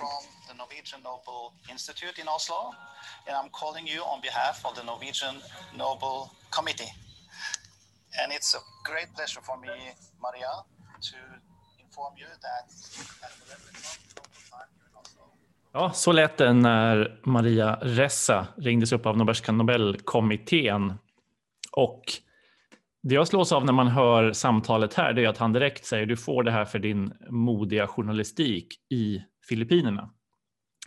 from the Norwegian Nobel Institute in Oslo, and I'm calling you on behalf of the Norwegian Nobel Committee. And it's a great pleasure for me, Maria, to inform you that at the local time here in Oslo, Ja, så lät det när Maria Ressa ringdes upp av Norbergska Nobelkommittén. Och det jag slås av när man hör samtalet här det är att han direkt säger du får det här för din modiga journalistik i Filippinerna.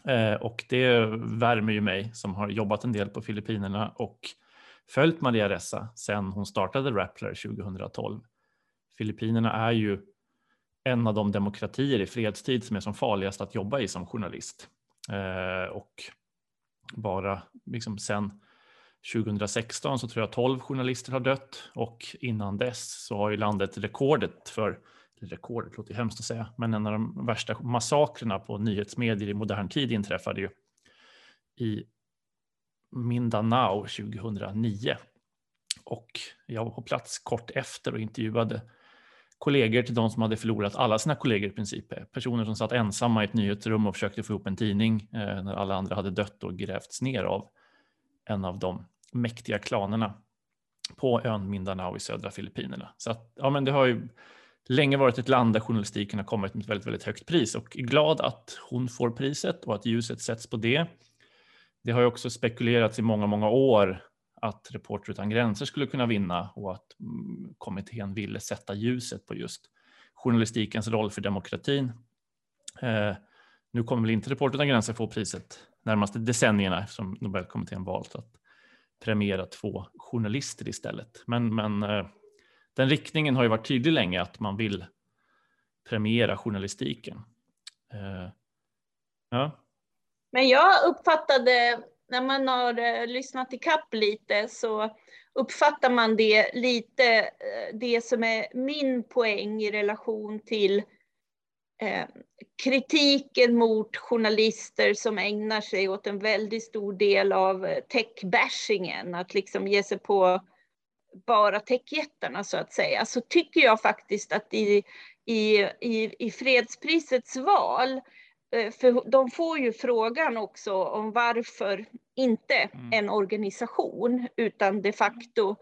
Eh, och det värmer ju mig som har jobbat en del på Filippinerna och följt Maria Ressa sedan hon startade Rappler 2012. Filippinerna är ju en av de demokratier i fredstid som är som farligast att jobba i som journalist. Eh, och bara liksom sen 2016 så tror jag 12 journalister har dött och innan dess så har ju landet rekordet för, rekordet låter hemskt att säga, men en av de värsta massakrerna på nyhetsmedier i modern tid inträffade ju i Mindanao 2009. Och jag var på plats kort efter och intervjuade kollegor till de som hade förlorat alla sina kollegor i princip. Personer som satt ensamma i ett nyhetsrum och försökte få ihop en tidning eh, när alla andra hade dött och grävts ner av en av de mäktiga klanerna på ön Mindanao i södra Filippinerna. Så att, ja, men det har ju länge varit ett land där journalistiken har kommit med ett väldigt, väldigt högt pris och är glad att hon får priset och att ljuset sätts på det. Det har ju också spekulerats i många, många år att Reporter utan gränser skulle kunna vinna och att mm, kommittén ville sätta ljuset på just journalistikens roll för demokratin. Eh, nu kommer väl inte Reporter utan gränser få priset närmaste decennierna eftersom Nobelkommittén valt att premiera två journalister istället. Men, men eh, den riktningen har ju varit tydlig länge att man vill premiera journalistiken. Eh, ja. Men jag uppfattade, när man har eh, lyssnat i kapp lite, så uppfattar man det lite, eh, det som är min poäng i relation till eh, kritiken mot journalister som ägnar sig åt en väldigt stor del av eh, tech-bashingen, att liksom ge sig på bara techjättarna så att säga, så tycker jag faktiskt att i, i, i, i fredsprisets val Eh, för de får ju frågan också om varför inte mm. en organisation utan de facto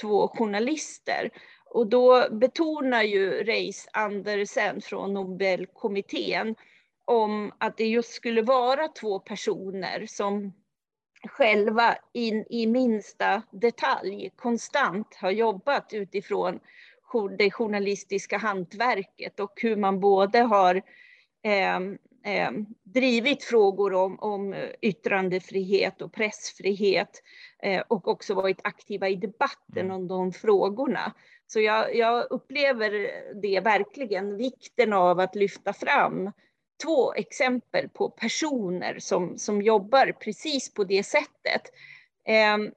två journalister. Och då betonar ju Reis Andersen från Nobelkommittén om att det just skulle vara två personer som själva in i minsta detalj konstant har jobbat utifrån det journalistiska hantverket och hur man både har eh, eh, drivit frågor om, om yttrandefrihet och pressfrihet eh, och också varit aktiva i debatten mm. om de frågorna. Så jag, jag, upplever det verkligen, vikten av att lyfta fram två exempel på personer som, som jobbar precis på det sättet. Ehm,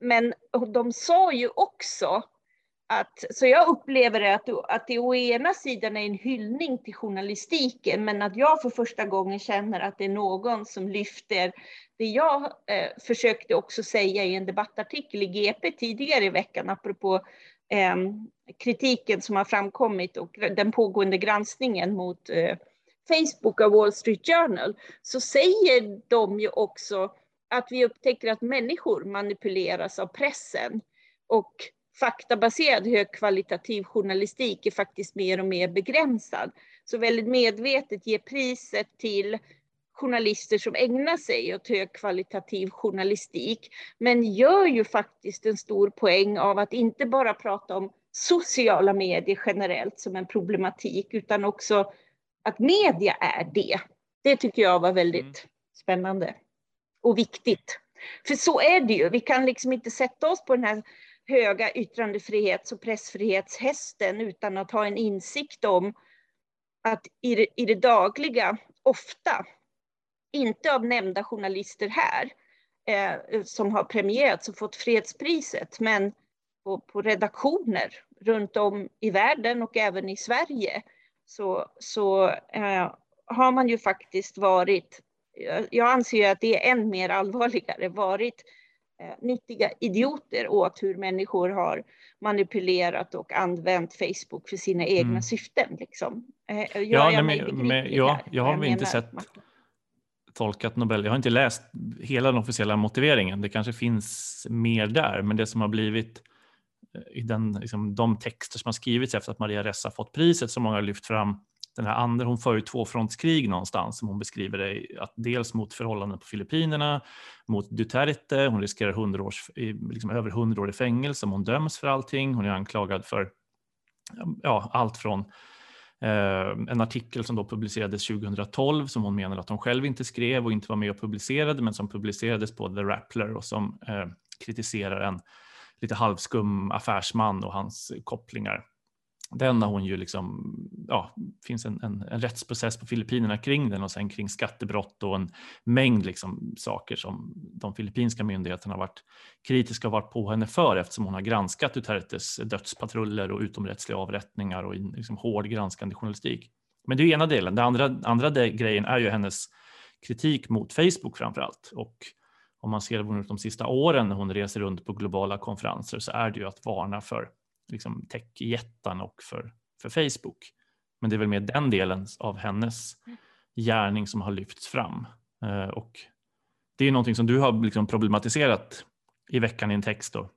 men de sa ju också att, så jag upplever det att, att det å ena sidan är en hyllning till journalistiken, men att jag för första gången känner att det är någon som lyfter det jag eh, försökte också säga i en debattartikel i GP tidigare i veckan, apropå eh, kritiken som har framkommit och den pågående granskningen mot eh, Facebook och Wall Street Journal, så säger de ju också att vi upptäcker att människor manipuleras av pressen och faktabaserad högkvalitativ journalistik är faktiskt mer och mer begränsad. Så väldigt medvetet ge priset till journalister som ägnar sig åt högkvalitativ journalistik, men gör ju faktiskt en stor poäng av att inte bara prata om sociala medier generellt som en problematik, utan också att media är det. Det tycker jag var väldigt mm. spännande och viktigt. För så är det ju, vi kan liksom inte sätta oss på den här höga yttrandefrihets och pressfrihetshästen utan att ha en insikt om att i det, i det dagliga, ofta, inte av nämnda journalister här, eh, som har premierats och fått fredspriset, men på, på, redaktioner runt om i världen och även i Sverige, så, så eh, har man ju faktiskt varit, jag anser att det är än mer allvarligare, varit Eh, nyttiga idioter åt hur människor har manipulerat och använt Facebook för sina egna mm. syften. Liksom. Eh, jag ja, nej, men, men, ja, jag har jag inte sett tolkat Nobel. Jag har inte läst hela den officiella motiveringen. Det kanske finns mer där, men det som har blivit Eh, i den, liksom, de texter som har skrivits efter att Maria Ressa fått priset som många har lyft fram. Den här andra, hon för ju tvåfrontskrig någonstans som hon beskriver det, att dels mot förhållanden på Filippinerna, mot Duterte, hon riskerar 100 års, liksom över 100 år i fängelse om hon döms för allting. Hon är anklagad för ja, allt från eh, en artikel som då publicerades 2012 som hon menar att hon själv inte skrev och inte var med och publicerade men som publicerades på The Rappler och som eh, kritiserar en lite halvskum affärsman och hans kopplingar. Den har hon ju liksom, ja, finns en, en, en, rättsprocess på Filippinerna kring den och sen kring skattebrott och en mängd liksom saker som de filippinska myndigheterna har varit kritiska och varit på henne för eftersom hon har granskat Dutertes dödspatruller och utomrättsliga avrättningar och liksom hård granskande journalistik. Men det är ena delen. Den andra, andra grejen är ju hennes kritik mot Facebook framför allt och om man ser hon de sista åren när hon reser runt på globala konferenser så är det ju att varna för liksom, techjättarna och för, för Facebook. Men det är väl mer den delen av hennes gärning som har lyfts fram. Eh, och det är någonting som du har liksom problematiserat i veckan i en text. Då.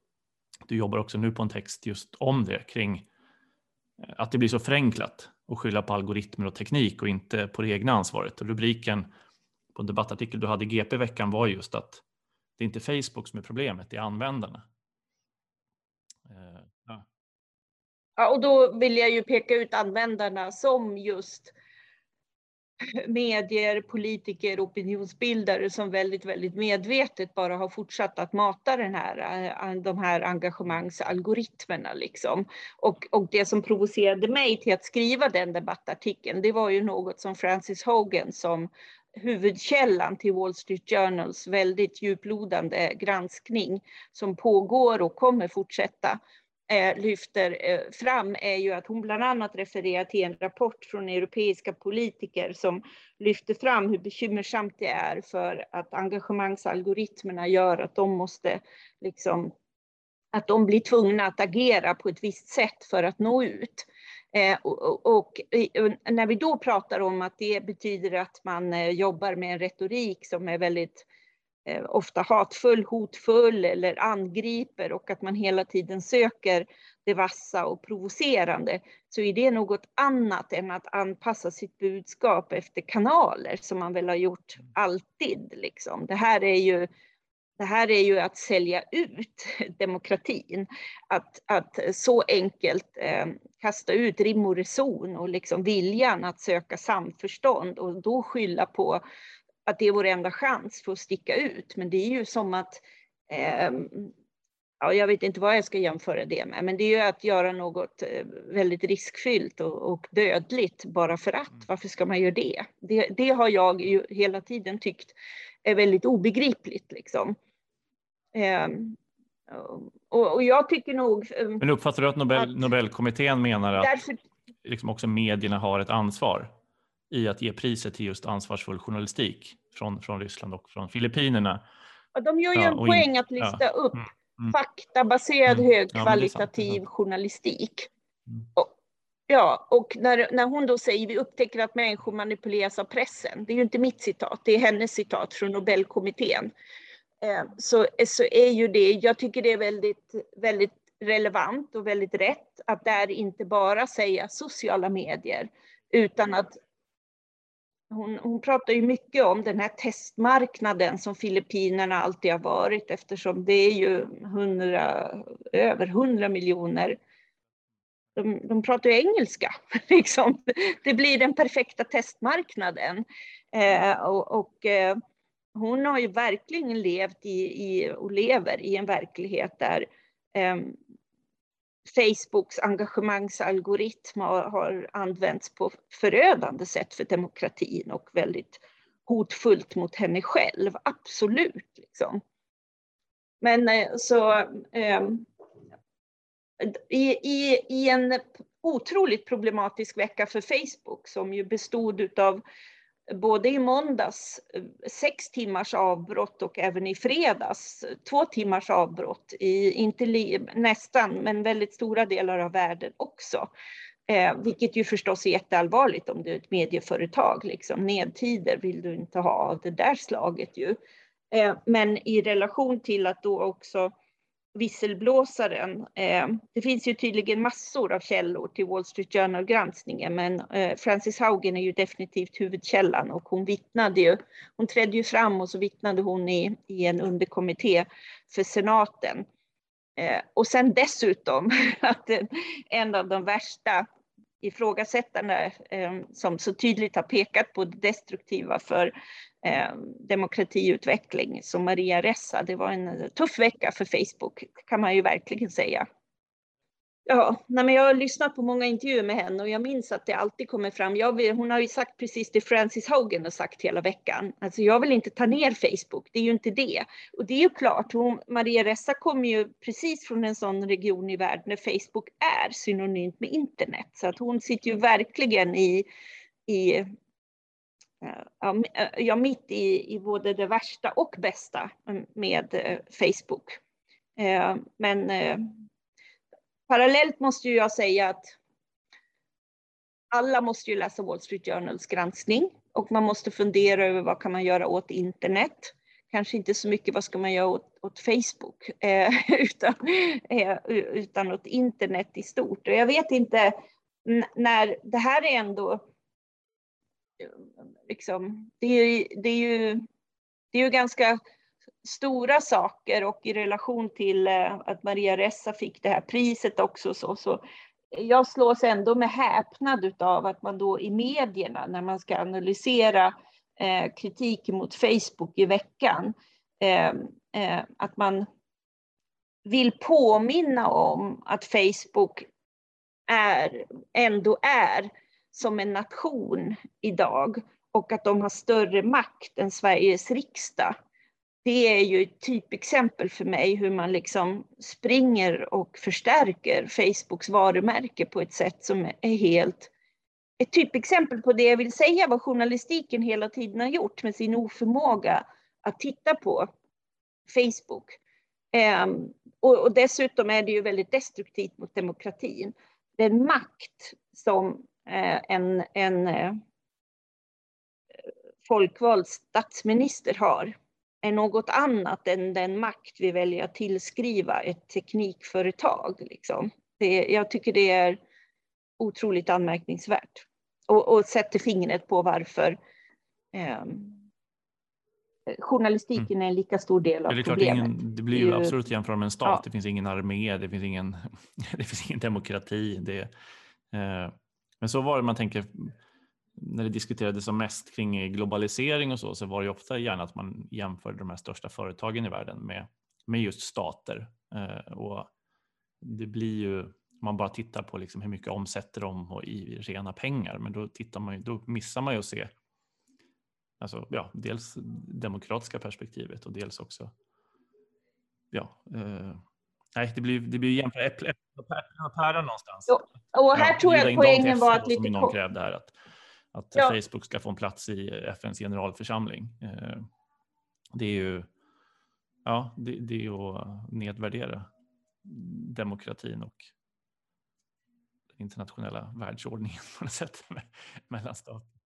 Du jobbar också nu på en text just om det kring eh, att det blir så förenklat att skylla på algoritmer och teknik och inte på det egna ansvaret. Och rubriken på en debattartikel du hade i GP i veckan var just att det är inte Facebook som är problemet, det är användarna. Eh, ja. ja, och då vill jag ju peka ut användarna som just medier, politiker, opinionsbildare som väldigt, väldigt medvetet bara har fortsatt att mata den här, eh, de här engagemangsalgoritmerna. Liksom. Och, och det som provocerade mig till att skriva den debattartikeln, det var ju något som Francis Hogan som huvudkällan till Wall Street Journals väldigt djuplodande granskning som pågår och kommer fortsätta eh, lyfter eh, fram är ju att hon bland annat refererar till en rapport från europeiska politiker som lyfter fram hur bekymmersamt det är för att engagemangsalgoritmerna gör att de måste liksom att de blir tvungna att agera på ett visst sätt för att nå ut. Eh, och, och, när vi då pratar om att det betyder att man eh, jobbar med en retorik som är väldigt eh, ofta hatfull, hotfull eller angriper och att man hela tiden söker det vassa och provocerande så är det något annat än att anpassa sitt budskap efter kanaler som man väl har gjort alltid. Liksom. Det här är ju det här är ju att sälja ut demokratin. Att, att så enkelt eh, kasta ut rim och reson och liksom viljan att söka samförstånd och då skylla på att det är vår enda chans för att sticka ut. Men det är ju som att, eh, ja, jag vet inte vad jag ska jämföra det med, men det är ju att göra något eh, väldigt riskfyllt och, och dödligt bara för att. Mm. Varför ska man göra det? Det, det har jag ju hela tiden tyckt är väldigt obegripligt. Liksom. Ehm, och, och, jag tycker nog... Ehm, Men uppfattar du att, Nobel, att Nobelkommittén menar att därför, liksom också medierna har ett ansvar i att ge priset till just ansvarsfull journalistik från, från Ryssland och från Filippinerna? Ja, de gör ju ja, en poäng in, att lyfta ja, upp mm, mm, faktabaserad mm, högkvalitativ ja, journalistik. Mm. Och, ja, och när, när hon då säger vi upptäcker att människor manipuleras av pressen, det är ju inte mitt citat, det är hennes citat från Nobelkommittén. Eh, så, eh, så är ju det, jag tycker det är väldigt, väldigt relevant och väldigt rätt att där inte bara säga sociala medier utan att hon, hon pratar ju mycket om den här testmarknaden som Filippinerna alltid har varit eftersom det är ju 100, över 100 miljoner de, de pratar ju engelska. Liksom. Det blir den perfekta testmarknaden. Eh, och, och eh, hon har ju verkligen levt i, i och lever i en verklighet där eh, Facebooks engagemangsalgoritm har, har använts på förödande sätt för demokratin och väldigt hotfullt mot henne själv, absolut. Liksom. Men eh, så eh, i, i, i en otroligt problematisk vecka för Facebook som ju bestod av både i måndags eh, sex timmars avbrott och även i fredags två timmars avbrott i, inte li, nästan, men väldigt stora delar av världen också. Eh, vilket ju förstås är jätteallvarligt om du är ett medieföretag. Liksom. Nedtider vill du inte ha av det där slaget ju. Eh, men i relation till att då också visselblåsaren. Eh, det finns ju tydligen massor av källor till Wall Street Journal-granskningen, men eh, Frances Haugen är ju definitivt huvudkällan och hon vittnade ju. Hon trädde ju fram och så vittnade hon i, i en underkommitté för senaten. Eh, och sen dessutom att en av de värsta ifrågasättarna eh, som så tydligt har pekat på det destruktiva för eh, demokratiutveckling som Maria Ressa. Det var en tuff vecka för Facebook kan man ju verkligen säga. Ja, nej men jag har lyssnat på många intervjuer med henne och jag minns att det alltid kommer fram. Vill, hon har ju sagt precis det Francis Haugen har sagt hela veckan. Alltså jag vill inte ta ner Facebook, det är ju inte det. Och det är ju klart, hon, Maria Ressa kommer ju precis från en sån region i världen där Facebook är synonymt med internet. Så att hon sitter ju verkligen i, i eh, eh, ja, mitt i, i både det värsta och bästa med eh, Facebook. Men parallellt måste jag säga att alla måste ju läsa Wall Street Journals granskning och man måste fundera över vad kan man göra åt internet. Kanske inte så mycket vad ska man göra åt, åt Facebook eh, utan, eh, utan åt internet i stort. Och jag vet inte när det här är ändå eh, liksom, det, är, det, är ju, det är ju ganska stora saker och i relation till eh, att Maria Ressa fick det här priset också så, så jag slås ändå med häpnad av att man då i medierna när man ska analysera eh, kritik mot Facebook i veckan, eh, eh, att man vill påminna om att Facebook är, ändå är som en nation idag och att de har större makt än Sveriges riksdag. Det är ju ett typexempel för mig hur man liksom springer och förstärker Facebooks varumärke på ett sätt som är helt ett typexempel på det jag vill säga vad journalistiken hela tiden har gjort med sin oförmåga att titta på Facebook. Ehm, och, och, dessutom är det ju väldigt destruktivt mot demokratin. Den makt som Eh, en, en eh, folkvald statsminister har är något annat än den makt vi väljer att tillskriva ett teknikföretag. Liksom. Det, jag tycker det är otroligt anmärkningsvärt och, och sätter fingret på varför eh, journalistiken mm. är en lika stor del av det problemet. Ingen, det blir ju absurt att jämföra med en stat. Ja. Det finns ingen armé, det finns ingen, det finns ingen demokrati. Det, eh, men så var det man tänker när det diskuterades som mest kring globalisering och så, så var det ofta gärna att man jämförde de här största företagen i världen med, med just stater. Eh, och det blir ju, om man bara tittar på liksom hur mycket omsätter de i rena pengar, men då, tittar man, då missar man ju att se alltså, ja, dels demokratiska perspektivet och dels också ja, eh, Nej, det blir, det blir jämföra äpplen och päron någonstans. Jo. Och här ja, tror jag att poängen var att lite... Som någon krävde här, att, att ja. Facebook ska få en plats i FNs generalförsamling. Eh, det är ju ja, det, det är att nedvärdera demokratin och den internationella världsordningen på något sätt mellan stater.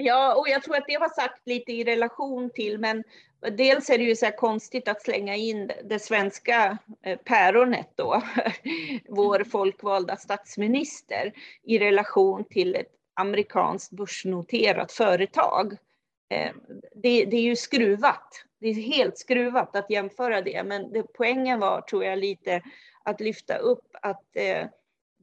Ja, och jag tror att det var sagt lite i relation till, men dels är det ju så konstigt att slänga in det svenska eh, päronet då, vår folkvalda statsminister, i relation till ett amerikanskt börsnoterat företag. Eh, det, det, är ju skruvat. Det är helt skruvat att jämföra det, men det, poängen var, tror jag, lite att lyfta upp att eh,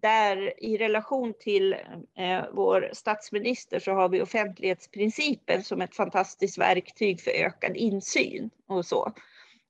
där i relation till eh, vår statsminister så har vi offentlighetsprincipen som ett fantastiskt verktyg för ökad insyn och så.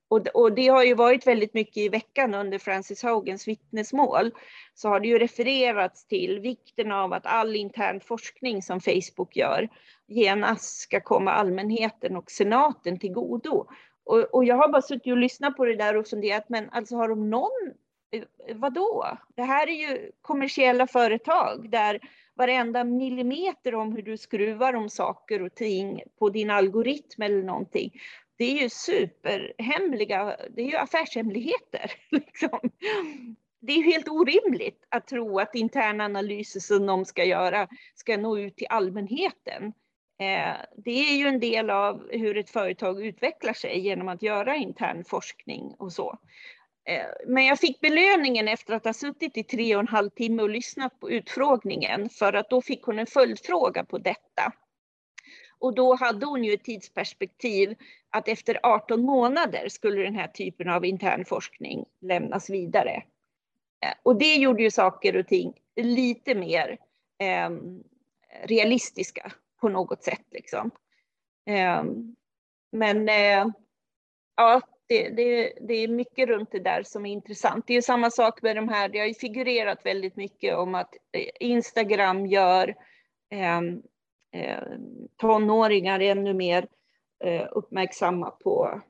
Och, och det har ju varit väldigt mycket i veckan under Francis Hogans vittnesmål så har det ju refererats till vikten av att all intern forskning som Facebook gör genast ska komma allmänheten och senaten till godo. Och, och jag har bara suttit och lyssnat på det där och funderat, men alltså har de någon eh, vadå? Det här är ju kommersiella företag där varenda millimeter om hur du skruvar om saker och ting på din algoritm eller någonting. Det är ju superhemliga, det är ju affärshemligheter. Liksom. det är helt orimligt att tro att interna analyser som de ska göra ska nå ut till allmänheten. Eh, det är ju en del av hur ett företag utvecklar sig genom att göra intern forskning och så. Eh, men jag fick belöningen efter att ha suttit i tre och en halv timme och lyssnat på utfrågningen för att då fick hon en följdfråga på detta. Och då hade hon ju ett tidsperspektiv att efter 18 månader skulle den här typen av intern forskning lämnas vidare. Eh, och det gjorde ju saker och ting lite mer eh, realistiska på något sätt. Liksom. Eh, men eh, ja, det, det, det, är mycket runt det där som är intressant. Det är samma sak med de här, det har ju figurerat väldigt mycket om att eh, Instagram gör ehm, eh, tonåringar ännu mer eh, uppmärksamma på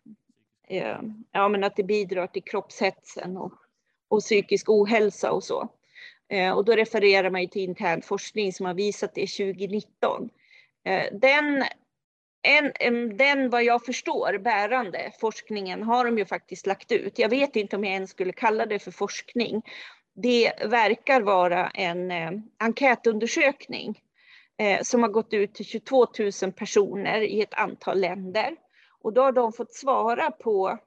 eh, ja, men att det bidrar till kroppshetsen och, och psykisk ohälsa och så. Eh, och då refererar man till intern forskning som har visat det 2019. Eh, den en, en, den vad jag förstår bärande forskningen har de ju faktiskt lagt ut. Jag vet inte om jag ens skulle kalla det för forskning. Det verkar vara en eh, enkätundersökning Eh, som har gått ut till 22 000 personer i ett antal länder. Och då har de fått svara på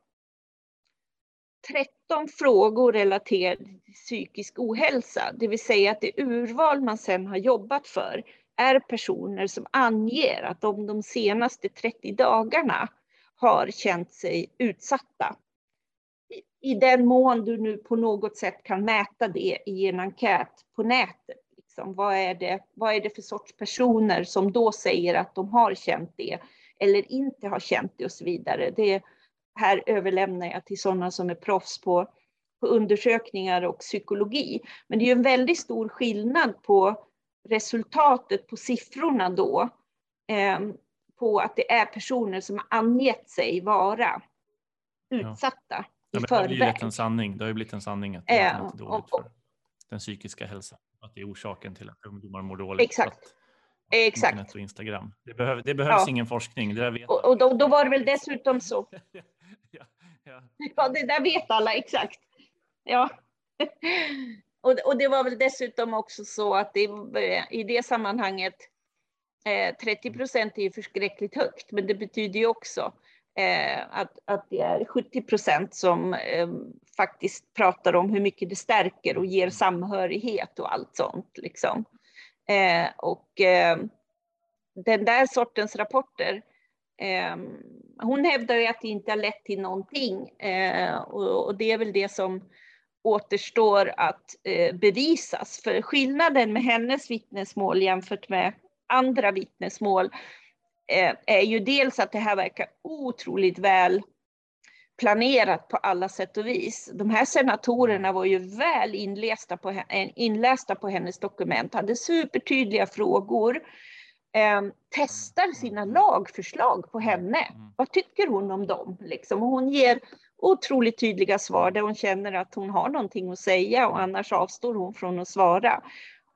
13 frågor relaterade till psykisk ohälsa, det vill säga att det urval man sedan har jobbat för är personer som anger att de de senaste 30 dagarna har känt sig utsatta. I den mån du nu på något sätt kan mäta det i en enkät på nätet. Liksom. Vad, är det, vad är det för sorts personer som då säger att de har känt det eller inte har känt det och så vidare. Det här överlämnar jag till sådana som är proffs på, på undersökningar och psykologi. Men det är ju en väldigt stor skillnad på resultatet på siffrorna då eh, på att det är personer som har angett sig vara utsatta ja. i ja, förväg. Det har blivit en sanning. Det har ju blivit en sanning att det är inte dåligt för den psykiska hälsan. Att det är orsaken till att ungdomar mår dåligt. Exakt. Exakt. Internet och Instagram. Det, behöv, det behövs ja. ingen forskning. Det vet och, och då, då, var det väl dessutom så. ja, ja. ja, det där vet alla exakt. Ja. Och, och det var väl dessutom också så att det, i det sammanhanget eh, 30 procent är ju förskräckligt högt, men det betyder ju också Eh, att, att det är 70 procent som eh, faktiskt pratar om hur mycket det stärker och ger samhörighet och allt sånt. Liksom. Eh, och eh, den där sortens rapporter eh, hon hävdar ju att det inte har lett till någonting eh, och, och det är väl det som återstår att eh, bevisas. För skillnaden med hennes vittnesmål jämfört med andra vittnesmål är ju dels att det här verkar otroligt väl planerat på alla sätt och vis. De här senatorerna var ju väl inlästa på, eh, inlästa på hennes dokument, hade supertydliga frågor, eh, testar sina lagförslag på henne. Mm. Vad tycker hon om dem? Liksom? Och hon ger otroligt tydliga svar där hon känner att hon har någonting att säga och annars avstår hon från att svara.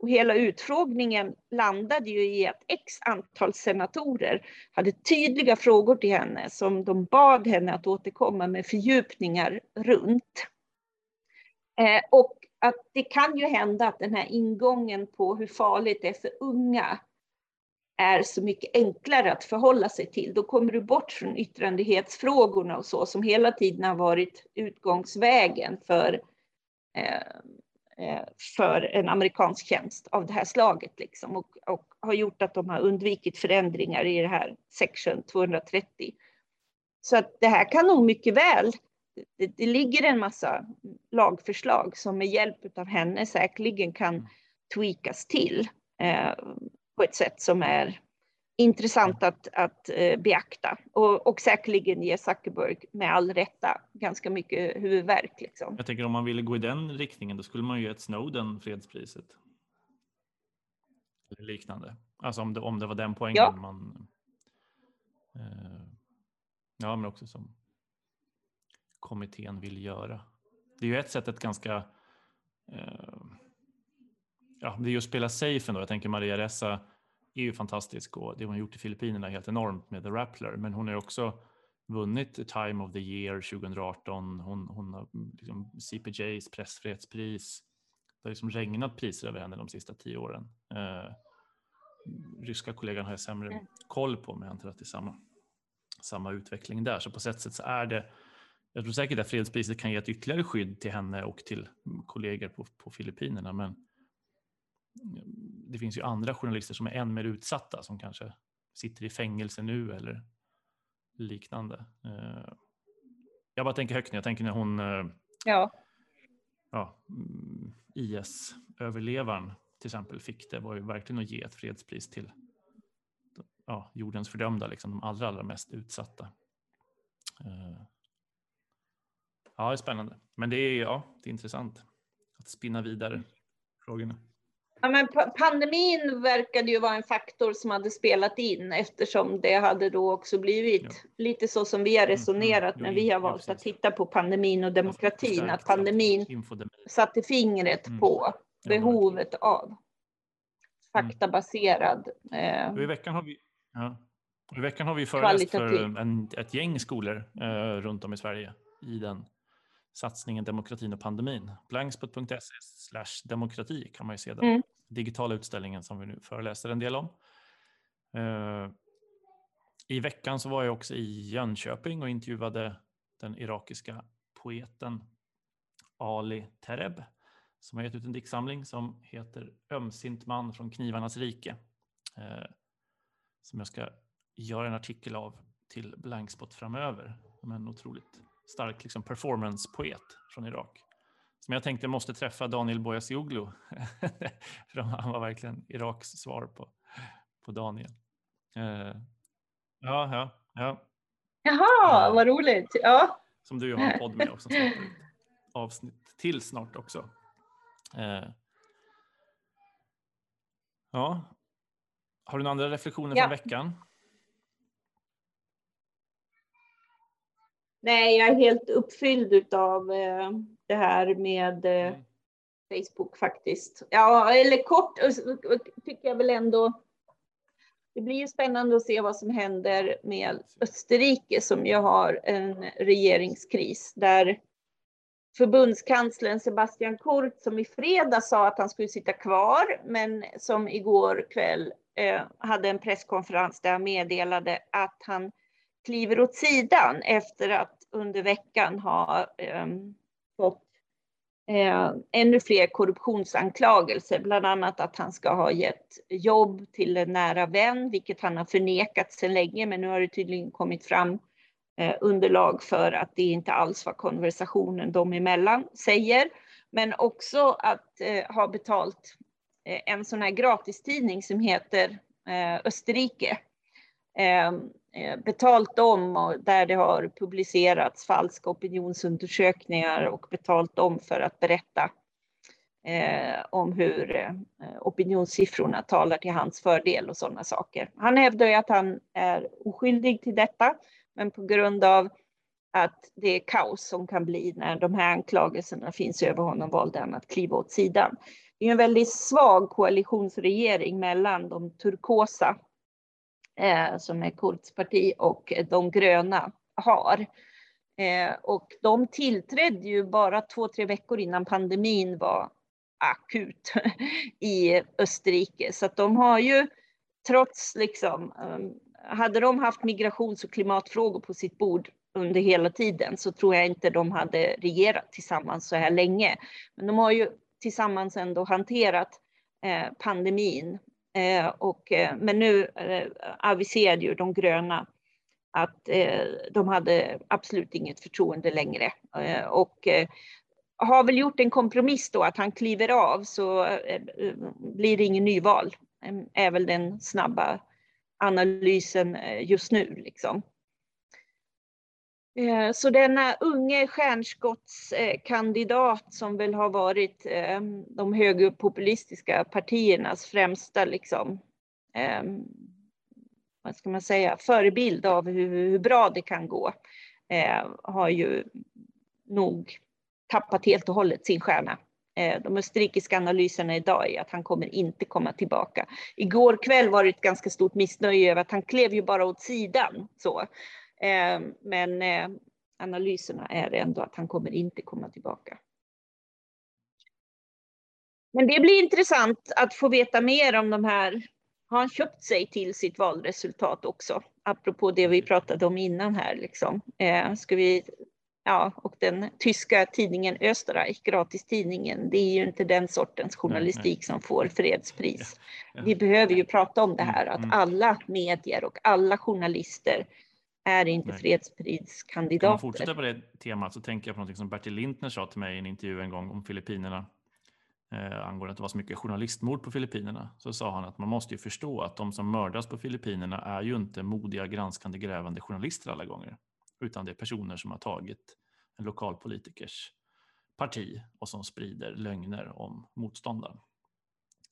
Och hela utfrågningen landade ju i att x antal senatorer hade tydliga frågor till henne som de bad henne att återkomma med fördjupningar runt. Eh, och att det kan ju hända att den här ingången på hur farligt det är för unga är så mycket enklare att förhålla sig till. Då kommer du bort från yttrandefrihetsfrågorna och så som hela tiden har varit utgångsvägen för, eh, eh, för en amerikansk tjänst av det här slaget liksom, och, och, har gjort att de har undvikit förändringar i det här section 230. Så att det här kan nog mycket väl det, det ligger en massa lagförslag som med hjälp av henne säkerligen kan tweakas till. Eh, på ett sätt som är intressant att, att eh, beakta och, och säkerligen ger Zuckerberg med all rätta ganska mycket huvudvärk. Liksom. Jag tänker om man ville gå i den riktningen, då skulle man ju ge ett Snowden fredspriset. Eller liknande. Alltså om det, om det var den poängen ja. man... Eh, ja, men också som kommittén vill göra. Det är ju ett sätt ett ganska eh, ja, det är ju att spela safe ändå. Jag tänker Maria Ressa är ju fantastisk och det hon gjort i Filippinerna är helt enormt med The Rappler, men hon är också vunnit Time of the Year 2018. Hon, hon har liksom CPJs pressfrihetspris. Det har liksom regnat priser över henne de sista tio åren. Eh, ryska kollegan har jag sämre mm. koll på, men jag antar att det är samma, samma utveckling där. Så på sätt sätt så är det jag tror säkert att fredspriset kan ge ett ytterligare skydd till henne och till kollegor på, på Filippinerna, men det finns ju andra journalister som är än mer utsatta som kanske sitter i fängelse nu eller liknande. Eh, jag bara tänker högt när jag tänker när hon eh, ja. Ja, mm, IS-överlevaren till exempel fick det var ju verkligen att ge ett fredspris till ja, jordens fördömda, liksom, de allra, allra mest utsatta. Eh, ja, det är spännande. Men det är, ja, det är intressant att spinna vidare frågorna. Ja, men pandemin verkade ju vara en faktor som hade spelat in eftersom det hade då också blivit ja. lite så som vi har mm, resonerat mm, mm. när vi har valt att titta på pandemin och demokratin, att pandemin satte fingret mm. på behovet av mm. faktabaserad. Eh, I veckan har vi, ja. I veckan har vi föreläst för en, ett gäng skolor eh, runt om i Sverige i den satsningen Demokratin och pandemin. Blankspot.se demokrati kan man ju se den mm digitala utställningen som vi nu föreläser en del om. Eh, I veckan så var jag också i Jönköping och intervjuade den irakiska poeten Ali Tereb som har gett ut en diktsamling som heter Ömsint man från knivarnas rike. Eh, som jag ska göra en artikel av till Blankspot framöver. Men otroligt stark liksom, performance-poet från Irak. Som jag tänkte måste träffa Daniel Boyasioglu. För han var verkligen Iraks svar på, på Daniel. Uh, ja, ja, ja. Jaha, uh, vad roligt. Ja. Som du har en podd med också. Avsnitt till snart också. Uh, ja. Har du några andra reflektioner ja. från veckan? Nej, jag är helt uppfylld av eh, det här med eh, mm. Facebook faktiskt. Ja, eller kort tycker jag väl ändå. Det blir ju spännande att se vad som händer med Österrike som ju har en regeringskris där förbundskanslern Sebastian Kurz som i fredag sa att han skulle sitta kvar, men som igår kväll eh, hade en presskonferens där han meddelade att han kliver åt sidan efter att under veckan ha eh, fått eh, ännu fler korruptionsanklagelser, bland annat att han ska ha gett jobb till en nära vän, vilket han har förnekat sedan länge, men nu har det tydligen kommit fram eh, underlag för att det inte alls var konversationen dem emellan säger, men också att eh, ha betalt eh, en sån här gratistidning som heter eh, Österrike. Ehm, eh, betalt om och där det har publicerats falska opinionsundersökningar och betalt om för att berätta eh, om hur eh, opinionssiffrorna talar till hans fördel och sådana saker. Han hävdar ju att han är oskyldig till detta, men på grund av att det är kaos som kan bli när de här anklagelserna finns över honom valde han att kliva åt sidan. Det är en väldigt svag koalitionsregering mellan de turkosa Eh, som är Kurds parti och de gröna har. Eh, och de tillträdde ju bara två, tre veckor innan pandemin var akut i Österrike. Så att de har ju trots liksom, eh, hade de haft migrations och klimatfrågor på sitt bord under hela tiden så tror jag inte de hade regerat tillsammans så här länge. Men de har ju tillsammans ändå hanterat eh, pandemin Eh, och, eh, men nu eh, aviserade ju de gröna att eh, de hade absolut inget förtroende längre. Eh, och har väl gjort en kompromiss då att han kliver av så blir det ingen nyval. är väl den snabba analysen just nu. Liksom. Eh, så denna unge stjärnskottskandidat som väl har varit eh, de högerpopulistiska partiernas främsta liksom, eh, vad ska man säga, förebild av hur, hur bra det kan gå, har ju nog tappat helt och hållet sin stjärna. De österrikiska analyserna idag är att han kommer inte komma tillbaka. Igår kväll var det ett ganska stort missnöje över att han klev ju bara åt sidan. Så. Eh, men eh, analyserna är ändå att han kommer inte komma tillbaka. Men det blir intressant att få veta mer om de här. Har han köpt sig till sitt valresultat också? Apropå det vi pratade om innan här. Liksom. Eh, ska vi, ja, och den tyska tidningen Österreich, gratistidningen, det är ju inte den sortens journalistik som får fredspris. Vi behöver ju prata om det här, att mm. alla medier och alla journalister är inte Nej. fredspriskandidater. Kan man fortsätta på det temat så tänker jag på något som Bertil Lintner sa till mig i en intervju en gång om Filippinerna eh, angående att det var så mycket journalistmord på Filippinerna. Så sa han att man måste ju förstå att de som mördas på Filippinerna är ju inte modiga, granskande, grävande journalister alla gånger, utan det är personer som har tagit en lokalpolitikers parti och som sprider lögner om motståndaren.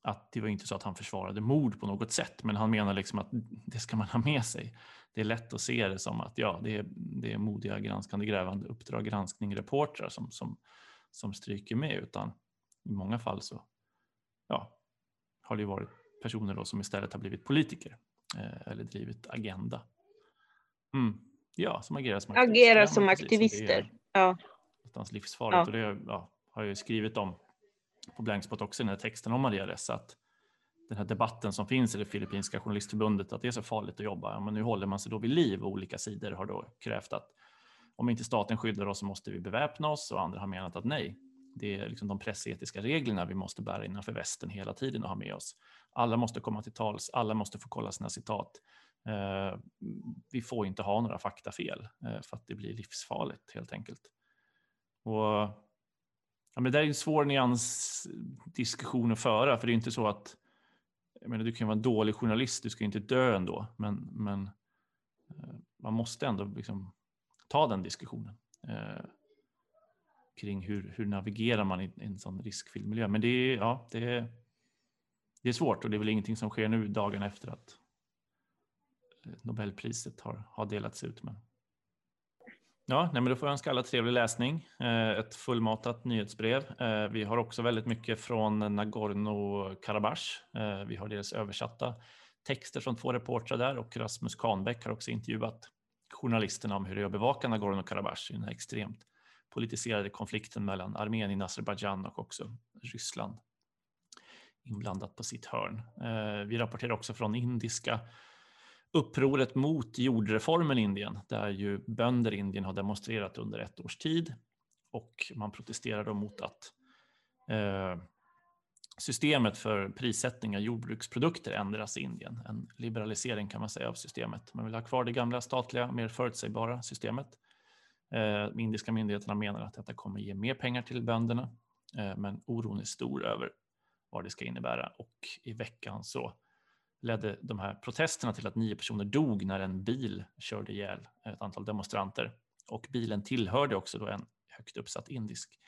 Att det var inte så att han försvarade mord på något sätt, men han menar liksom att det ska man ha med sig det är lätt att se det som att ja, det är, det är modiga granskande grävande Uppdrag granskning reportrar som, som, som stryker med utan i många fall så ja, har det varit personer då som istället har blivit politiker eh, eller drivit agenda. Mm. Ja, som agerar som aktivister. Agerar som aktivister. Ja. Någonstans livsfarligt ja. och det ja, har jag skrivit om på Blankspot också i den här texten om Maria Ressa att den här debatten som finns i det filippinska journalistförbundet att det är så farligt att jobba. Men nu håller man sig då vid liv och olika sidor har då krävt att om inte staten skyddar oss så måste vi beväpna oss och andra har menat att nej, det är liksom de pressetiska reglerna vi måste bära innanför västen hela tiden och ha med oss. Alla måste komma till tals, alla måste få kolla sina citat. Eh, vi får inte ha några faktafel eh, för att det blir livsfarligt helt enkelt. Och ja, men det är en svår nyansdiskussion eh, att föra, för det är inte så att jag menar, du kan vara en dålig journalist, du ska inte dö ändå, men, men eh, man måste ändå liksom ta den diskussionen eh, kring hur, hur navigerar man i, en sån riskfylld miljö. Men det är, ja, det, är, det är svårt och det är väl ingenting som sker nu dagen efter att eh, Nobelpriset har, har delats ut. Men Ja, nej, men då får jag önska alla trevlig läsning. Eh, ett fullmatat nyhetsbrev. Eh, vi har också väldigt mycket från Nagorno-Karabach. Eh, vi har deras översatta texter från två reportrar där och Rasmus Kahnbäck har också intervjuat journalisterna om hur det är att bevaka Nagorno-Karabach i den här extremt politiserade konflikten mellan Armenien, Azerbajdzjan och också Ryssland inblandat på sitt hörn. Vi rapporterar också från indiska upproret mot jordreformen i Indien, där ju bönder i Indien har demonstrerat under ett års tid och man protesterar då mot att eh, systemet för prissättning av jordbruksprodukter ändras i Indien. En liberalisering kan man säga av systemet. Man vill ha kvar det gamla statliga, mer förutsägbara systemet. Eh, de indiska myndigheterna menar att detta kommer ge mer pengar till bönderna, eh, men oron är stor över vad det ska innebära och i veckan så ledde de här protesterna till att nio personer dog när en bil körde ihjäl ett antal demonstranter. Och bilen tillhörde också då en högt uppsatt indisk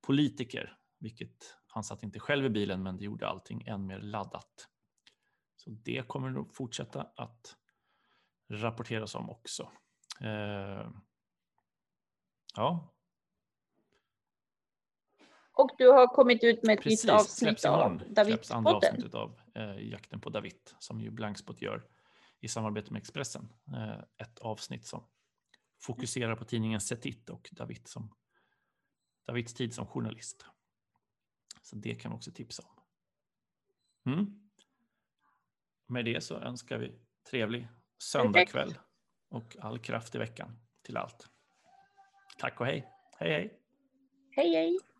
politiker, vilket han satt inte själv i bilen, men det gjorde allting än mer laddat. Så det kommer nog fortsätta att rapporteras om också. Eh, ja, och du har kommit ut med ett Precis, nytt avsnitt av David-podden. av eh, Jakten på David som ju Blankspot gör i samarbete med Expressen. Eh, ett avsnitt som fokuserar på tidningen Setit och David som Davids tid som journalist. Så det kan vi också tipsa om. Mm. Med det så önskar vi trevlig söndagkväll och all kraft i veckan till allt. Tack och hej. Hej hej. Hej hej.